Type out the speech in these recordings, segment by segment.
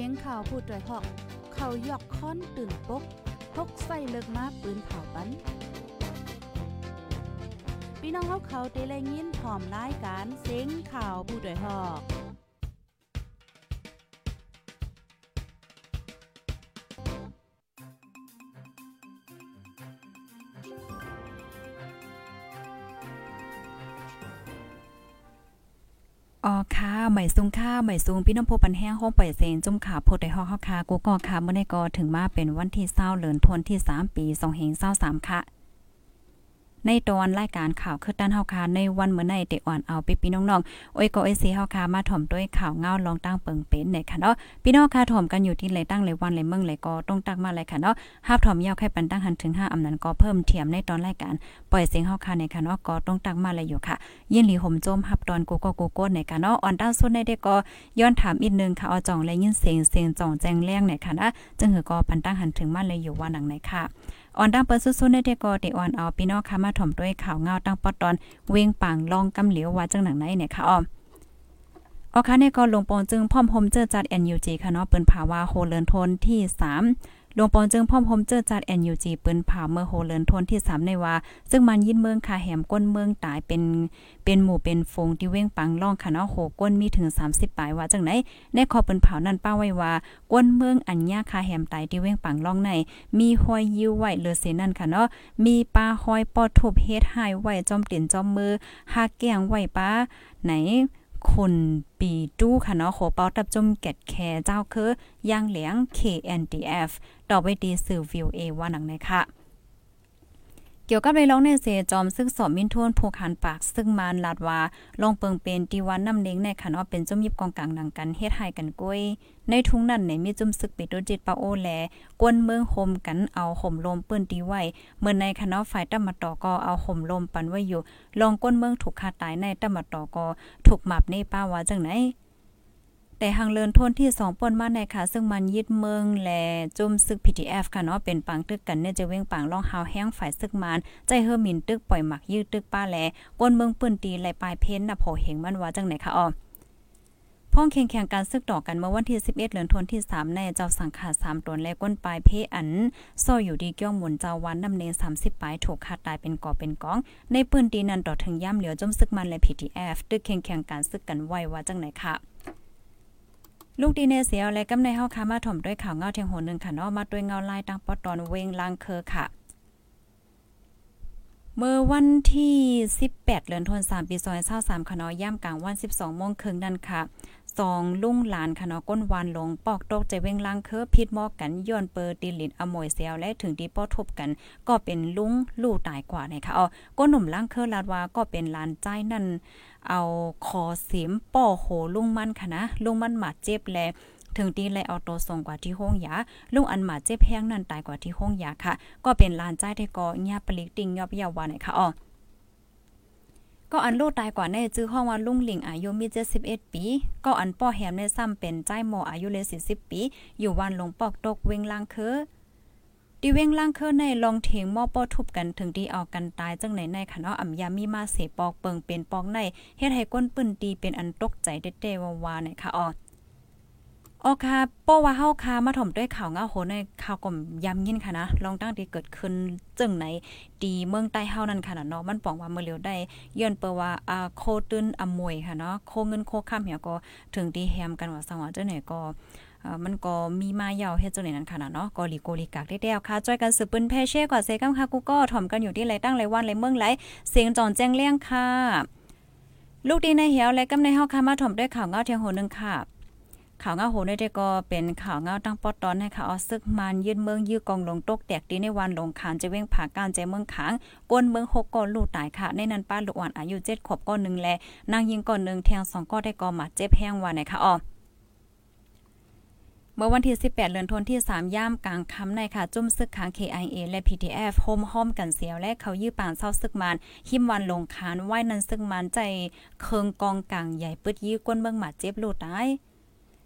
สียงข่าวพูดด้วยหอก เขายอกค้อนตื่นปกพกใส่เลิกมาปืนเผาปันพี่น้องเขาเขาได้แลยินพร้อมรายการเสียงข่าวผู้ด้วยหอก อ๋อค่ะใหม่ซุงค่ะใหม่ซุงพี่น้องผู้ปันแห้งห้องปล่อยเซนจุ่มขาโพดได้ฮองเฮาค่ะกูก็ค่ะเมื่อในก็ถึงมาเป็นวันที่เศร้าเหลือนทนที่3ปี2523ค่ะ ในตอนรายการข่าวคือด้านเฮาคาในวันเมื่อในเด็กอ่อนเอาไปพี่น้องๆโอ้ยก็ไอซีเฮาคามาถ่อมด้วยข่าวเงาลองตั้งเปิงเป็นเนี่ยค่ะเนาะพี่น้องค่ะถ่อมกันอยู่ที่ไหตั้งเลยวันเลยเมืองเลยก็ต้องตักมาเลยค่ะเนาะภาพถ่อมยาวแค่ปันตั้งหันถึง5อำนันก็เพิ่มเทียมในตอนรายการปล่อยเสียงเฮาคาในค่ะเนาะก็ต้องตักมาเลยอยู่ค่ะ ยินหลีห่มโจมฮับตอนกูก็กูโก้ในค่ะเนาะอ่อนด้านสุดในเด็กก็ย้อนถามอีกนึงค่ะเอาจ่องและยินเสียงเสียงจ่องแจงแรงเนี่ยค่ะนะจึงหือก็ปันตั้งหันถึงมาเลยอยู่ว่าหนังไหนค่ะอ่อนดังเปิ้นสุดๆในเดก็ติอ่อนเอาพี่น้องค่ะมาถ่อมด้วยข่าวเงาตั้งปอตอน เวงปังลองกำเหลียวว่าจังหนังไหนเนี่ยค่ะอ้อมออค่ะเนี่ยก็ลงปองจึงพร้อมโฮมเจอจัด NUG ค่ะเนาะเปิ้นภาวะโฮเลินทนที่ 3 ลวงปอนจึงพร้อมพมเจอจัด NUG ปืนผาเมื่อโฮเลินทนที่3ในว่า ซึ่งมันยินเมืองคาแหมก้นเมืองตายเป็นเป็นหมู่เป็นฟงที่เว้งปังล่องค่ะเนาะโหก้นมีถึง 30ปลายว่าจังไหนในขอปืนเผานั้นป้าไว้ว่าก้นเมืองอัญญาคาแหมตายที่เว้งปังล่องใน มีห้อยยิ้วไว้เลือเสนั่นค่ะเนาะมีปลาห้อยปอดทุบเฮ็ดหายไว้จอมเตียนจอมมือหาแกงไว้ป้าไหน คนปีตู้ค่ะเนาะขอเป้าตับจุ่มเกดแคเจ้าคือย่างเหลียง KNDF ต่อไปดีสื่อวิวเอว่าหนังในค่ะ เกี่ยวกับในร้องในเสจอมซึ่งสอบมินทวนผูกหันปากซึ่งมานลาดว่าลงเปิงเป็นตีวันน้ำเล้งในค่ะเนาเป็นจุ่มยิบกองกลางหนังกันเฮ็ดให้กันก้อยในทุ่งนั้นในมีจุ่มซึกปิดโดจิตปาโอแลกวนเมืองโฮมกันเอาห่มลมเปิ้นตีไว้เมื่อในคณะฝ่ายตำมาต่อก็เอาห่มลมปันไว้อยู่ลองก้นเมืองถูกคาตายในตำมาต่อก็ถูกหมับในป้าว่าจังไหน แต่หางเลินทนที่2ป่นมาในค่ะ ซึ่งมันยึดเมืองและจุ่มซึก PTF ค่ะเนาะเป็นปังตึกกันเนี่ยจะเว้งปังล่องหาวแห้งฝ่ายซึกมานใจเฮอหมินตึกปล่อยหมักยืดตึกป้าแลก้นเมืองปืนตีไหลปลายเพ้นน่ะโผเหงมันว่าจังไหนคะอ๋อพ้องแข่งแข่งการซึกต่อกันเมื่อวันที่ 11 เดือนธันวาคมที่ 3 ในเจ้าสังขา3ตนและก้นปลายเพอันซ่ออยู่ดีเกี้ยวหมุนเจ้าวันนำเนิน30 ปลายถูกขาดตายเป็นก่อเป็นกอง ในปืนตีนันต่อถึงย่ำเหลียวจมซึกมันและ PTF ตึกแข่งแข่งการซึกกันไว้ว่าจังไหนค่ะ ลูกดีเนเสียและกำในเฮาค่ะมาถ่อมด้วยข่าวเงาเทียงโหนึงค่ะเนาะมาด้วยเงาลายตั้งปอตอนเวงลางเคอค่ะ เมื่อวันที่ 18เดือนธันวาคมปี2023ค่ะเนาะย่ำกลางวัน 12โมงครึ่งนั่นค่ะ สองลุงหลานค่ะเนาะก้นวานลงปอกตกใจเว้งล่างเคอพิดมอกกันย้อนเปอร์ติลินอมวยเซียวและถึงที่ป้อทบกัน ก็เป็นลุงลู่ตายกว่านะคะอ๋อก้นหนุ่มล่างเคอลาดว่าก็เป็นลานใจนั่นเอาคอเสียมป้อโหลุงมันค่ะนะลุงมันหมาเจ็บแลถึงตีเลยเอาตัวส่งกว่าที่ห้องยาลุงอันหมาเจ็บแห้งนั่นตายกว่าที่ห้องยาค่ะ ก็เป็นลานใจที่ก็ญาปลิกติงยอบยาววานะคะอ๋อ ก็อันโลตายกว่าในจื้อห้องว่าลุงหลิงอายุมี71 ปี ก็อันป้อแหมในซ้ำเป็นใจหมออายุเลย40 ปี อยู่วันลงปอกตกเวงล่างคือดีเวงล่างเคอในลองเถงหม้อป้อทุบกันถึงที่เอากันตายจังไหนในค่ะเนาะอ่ำยามีมาเสปอกเปิงเป็นปอกในเฮ็ดให้ก้นปืนตีเป็นอันตกใจเด็ดๆวาวๆเนี่ยค่ะออ ออค่ะป้อว่าเฮาคามาถ่อมด้วยข่าวเงาโหในข่าวก่อมย้ำยินค่ะนะ ลองตั้งที่เกิดขึ้นจึงไหนดีเมืองใต้เฮานั่นค่ะเนาะ มันปองว่าเมื่อเร็วได้ย้อนเปว่าอ่าโคตื้นอมวยค่ะเนาะ โคเงินโคข้ามเหี่ยก็ถึงที่แฮมกันว่าสังว่าเจ้าไหนก็มันก็มีมายาวเฮ็ดจังได๋นั้นค่ะเนาะก็ลีโกลีกากได้แล้วค่ะจ้อยกันสืบปืนแพเช่กว่าเซกัมค่ะกูก็ถ่อมกันอยู่ที่ไรตั้งไรวันไรเมืองไรเสียงจอนแจ้งเลี้ยงค่ะ ลูกดีในเหี่ยวและกำในเฮาค่ะมาถ่อมด้วยข่าวเงาเทียงโหนึงค่ะ ข่าวเงาโหนได้ก็เป็นข่าวเงาตั้งปอตอนให้ค่ะออซึกมันยืดเมืองยืดกองลงตกแตกดีในวันลงขานจะเว้งผ่าการใจเมืองขางก้นเมืองหกก้อนลูกตายค่ะ ในนั้นป้าลูกอ่อนอายุ7ขวบก้อนหนึ่งและนางยิงก้อนหนึ่งแทง2ก้อนได้ก็หมัดเจ็บแห้งว่าไหนค่ะอ๋อเมื่อวันที่ 18 เดือนธันวาคมที่ 3 ย่ามกลางค่ำในค่ะ จุ่มซึกขาง KIA และ PTF โฮมห้อมกันเสียว และเขายื้อปานเศร้าซึกมันหิมวันลงคานไหว้นั้นซึกมันใจเคิงกองกลางใหญ่ปึดยื้อก้นเบิ่งหมาเจ็บลูกตาย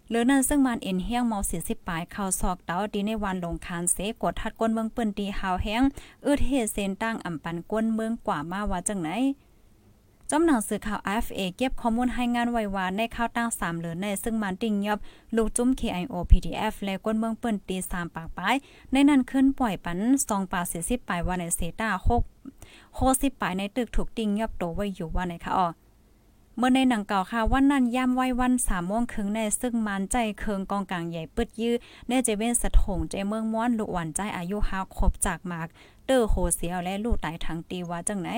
หรือนั่นซึ่งมันเอ็นเฮียงเมาสีสิบปลายเข้าซอกเตาดีในวันลงคานเสกดทัดก้นเมืองปืนตีหาวแห้งอืดเฮเซนตั้งอ่ำปันก้นเมืองกว่ามาว่าจังไหนจอมหนังสือข่าว FA เก็บข้อมูลให้งานไว้ว่าในข่าวตั้ง3เหลือในซึ่งมันติ่งยอบลูกจุ้ม KIO PDF และก้นเมืองเปิ้นตี3ปากปลาย ในนั้นขึ้นปล่อยปัน2ปาก40ปลายว่าในเซตา6 60ปลายในตึกถูกติ่งยอบโตไว้อยู่ว่าในค่ะอ๋อ เมื่อในหนังเก่าค่ะวันนั้นย่ำไว้วันสามโมงครึ่งในซึ่งมันใจเคืองกองกลางใหญ่ปึดยื้อเน่เจเวนสะถงใจเมืองม้วนลูกหวานใจอายุห้าครบจากมากเตอร์โหเสียวและลูกตายทังตีว่าจังไหน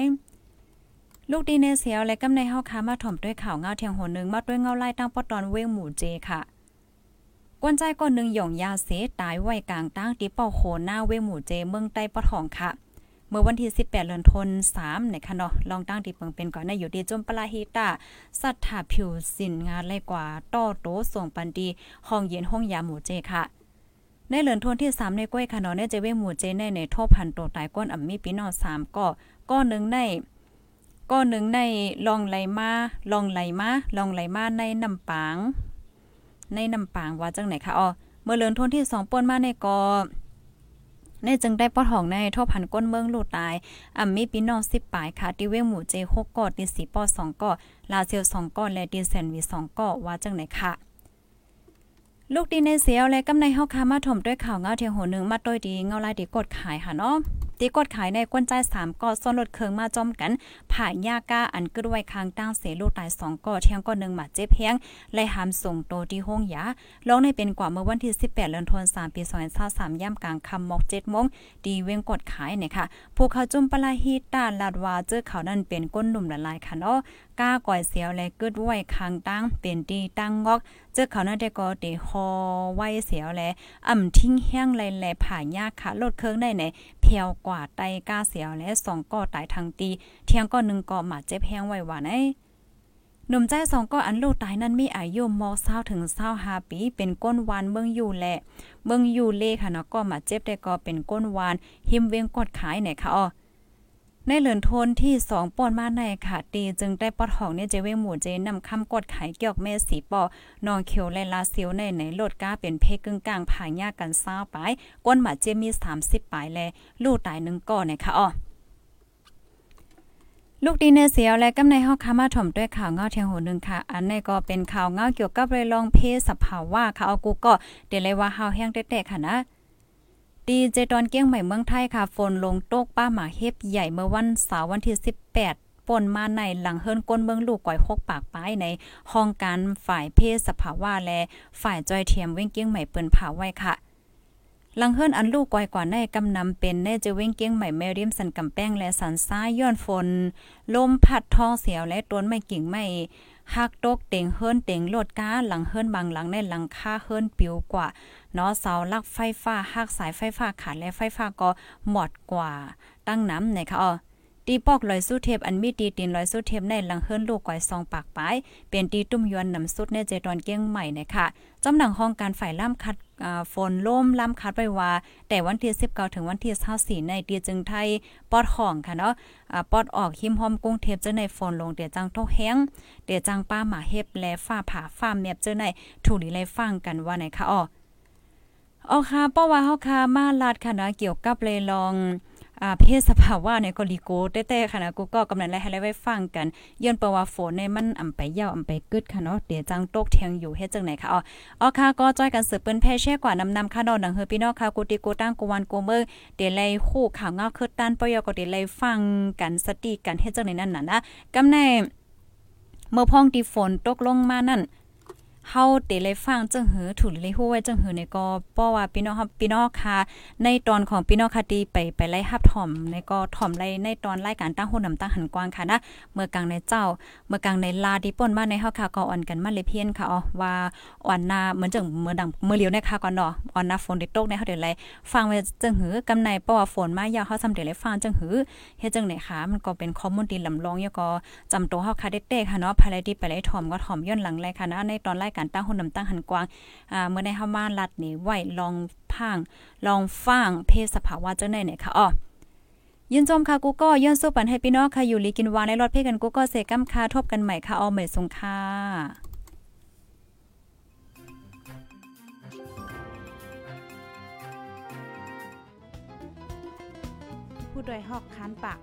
ลูกดีเนเสียวและกำในเฮาค้ามาถ่อมด้วยข่าวเงาเทียงโหนึงมาด้วยเงาไล่ตั้งปอตอนเว้งหมู่เจค่ะกวนใจก้อนหนึ่งหย่องยาเสตายไว้กลางตั้งตีเป้าโหหน้าเว้งหมู่เจเมืองใต้ปะทองค่ะ มื่อวันที่ 18เดือนธันวาคมในคะเนาะลองตั้งที่เปิงเป็นก่อนในอยู่ดีจมปลาฮิตาสัทธาผิวสินงานไล่กว่าต้อโตส่งปันดีห้องเย็นห้องยาหมู่เจค่ะในเหลือนทวนที่ 3 ในก้วยค่ะเนาะในเจเวหมู่เจในในโทพันโตตายก้นอ่ำมีพี่น้อง3ก็ก้อนหนึ่งในก้อนหนึ่งในลองไหลมาลองไหลมาลองไหลมาในน้ำปาง ในน้ำปางว่าจังไหนคะอ๋อเมื่อเหลือนทวนที่2ป่นมาในกอ ในจึงได้ปอทองในทบพันก้นเมืองลูกตายอ่ำมีพี่น้องสิบปลายค่ะที่เวงหมู่เจหกกอดดีสีปอสองกอดลาเซียวสองกอดและดีแซนวีสองกอดว่าจังไหนค่ะลูกดีในเสียวและกำในเฮาคามาถมด้วยข่าวเงาเทียงโหนึ่งมาต้อยดีเงาลายดีกดขายค่ะเนาะ ตีกดขายในก้นใจ3ก่อซ้อนรถเคืองมาจอมกันผ่ายาก้าอันกึดไว้ค้างตั้งเสลูกตาย2ก่อเที่ยงก่อนึงมาเจ็บแฮงไล่หามส่งโตที่ห้องยาลองในเป็นกว่าเมื่อวันที่ 18เดือนธันวาคมปี2023ย่ำกลางค่ำมอก7โมงดีเว้งกดขายเนี่ยค่ะผู้เขาจุ่มปลาฮีตาลาดวาเจอเขานั่นเป็นก้นหนุ่มละลายค่ะเนาะก้าก่อยเสียวและกึดไว้คางตั้งเป็นดีตั้งงอก เจอเขานั่นได้ก็เดฮอไว้เสียวและอ่ำทิ้งแห้งแลๆผ่ายากค่ะลดเครื่องได้ในเพียวกว่าไตก้าเสียวและสองก่อตายทางตีเที่ยงก็หนึ่งก่อหมาเจ็บแห้งไว้ว่าไนหนุ่มใจสองก็อันลูกตายนั้นมีอายุมอเศร้าถึงเศร้าหาปีเป็นก้นวานเมืองอยู่แหละเมืองอยู่เลค่ะเนาะก็มาเจ็บได้ก็เป็นก้นวานหิมเวียงกดขายไหนค่ะอ๋อ ในเหลือนโทนที่สองป่นมาในค่ะตีจึงได้ปอดหองเนี่ยเจเวหมู่เจนำคำกดขายเกี่ยวแม่สีปอนองเขียวและลาเซียวในไหนโลดก้าเป็นเพกึ่งกลางผ่ายากกันเศร้าไปก้นหมาเจมี 30ปลายแลลูกตายหนึ่งก่อนนะคะอ๋อลูกดีเนเสียวและกำในเฮาคามาถ่อมด้วยข่าวเงาเทียงหูนึงค่ะ อันนี้ก็เป็นข่าวเงาเกี่ยวกับเรลองเพศสภาวะค่ะเอากูก็เดี๋ยวเลยว่าเฮาแห้งเตะๆค่ะนะ ดีเจตอนเกี้ยงใหม่เมืองไทยค่ะ ฝนลงโตกป้าหมาเฮ็บใหญ่เมื่อวันเสาร์วันที่ 18ปนมาในหลังเฮิรนก้นเมืองลูกก่อย6ปากป้ายในห้องการฝ่ายเพศสภาวะและฝ่ายจอยเทียมเว้งเกี้ยงใหม่เปิ้นผาไว้ค่ะหลังเฮิรนอันลูกก่อยกว่าในกำนำเป็นแน่จะเว้งเกี้ยงใหม่แมริมสันกำแป้งและสันซ้ายย้อนฝนลมพัดทองเสียวและต้นไม้กิ่งไม้ หักตกเต็งเฮิรนเต็งโลดก้าหลังเฮิรนบางหลังในหลังคาเฮิรนปิวกว่าเนาะเสาลักไฟฟ้าหักสายไฟฟ้าขาดและไฟฟ้าก็หมดกว่า ตั้งน้ำนะคะอ๋อตีปอกลอยสู้เทปอันมีตีตีนลอยสู้เทปในหลังเฮิรนลูกก่อยซองปากปลายเป็นตีตุ้มยวนนำสุดในเจตอนเกี้ยงใหม่นะคะจำหนังห้องการฝ่ายล่ามคัด ฝนล่มล่ำคัดไว้ว่า แต่วันที่19ถึงวันที่24ในเตียจึงไทยปอดห่องค่ะเนาะปอดออกหิมหอมกุ้งเทปเจอในฝนลงเดี๋ยวจังโตแห้งเดี๋ยวจังป้าหมาเฮ็บและฟ้าผ่าฟ้าแมบเจอในถูกดีเลยฟังกันว่าไหนคะอ๋ออ๋อค่ะเพราะว่าเฮาค่ะมาลาดค่ะนะเกี่ยวกับเลยลอง เพศสภาวะในกอลิโกเต้ๆค่ะนะกูก็กำลังไล่ให้ไว้ฟังกันย้อนประว่าฝนในมันอ่ำไปเยาอ่ำไปกึดค่ะเนาะเดี๋ยวจังตกเทียงอยู่เฮ็ดจังไหนค่ะอ๋ออ๋อค่ะก็จ้อยกันสืบเปิ้นแพ่แช่กว่านำนำค่ะดอกดังเฮอพี่น้องค่ะกูติโกตั้งกูวันกูเมือเดี๋ยวไล่คู่ข่าวเงาคือด้านปยก็เดี๋ยวไล่ฟังกันสติกันเฮ็ดจังไหนนั่นน่ะนะกำในเมื่อพ้องที่ฝนตกลงมานั่น เฮาเตเลยฟังจังหือถูกเลยฮู้ไว้จังหือในก็เพราะว่าพี่น้องครับพี่น้องค่ะในตอนของพี่น้องค่ะที่ไปไปไล่ฮับถ่อมในก็ถ่อมไล่ในตอนรายการตั้งหุ่นนำตั้งหันกว้างค่ะนะเมื่อกลางในเจ้า เมื่อกลางในลาที่ป่นมาในเฮาค่ะก็อ่อนกันมาเลยเพี้ยนค่ะอ๋อว่าอ่อนนาเหมือนจังเมื่อดังเมื่อเลียวในค่ะก่อนเนาะอ่อนนาฝนได้ตกในเฮาเดี๋ยวไลฟังไว้จังหือกำในเพราะว่าฝนมายาวเฮาซำเดี๋ยวไลฟังจังหือเฮ็ดจังไหนคะมันก็เป็นข้อมูลที่ลำลองยก็จำตัวเฮาค่ะเด็กๆค่ะเนาะภายในที่ไปไล่ถ่อมก็ถ่อมย้อนหลังเลยค่ะนะในตอนรายการตั้งหุ่นนำตั้งหันกว้างอ่าเมื่อได้เฮามาลัดนี่ไว้ลองพังลองฟังเพศสภาวะจังได๋เนี่ยค่ะอ้อยินจมค่ะกูก็ย้อนสู้ปันให้พี่น้องค่ะอยู่ลีกินวาในรถเพ่กันกูก็เสกัมคาทบกันใหม่ค่ะเอาเหมยสงค่ะผู้โดยหอกคันปาก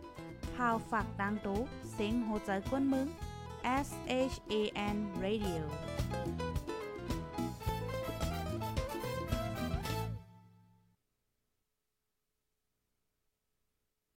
พาวฝากดังตู้เซ็งโหใจกวนมึง S H A N Radio Thank you.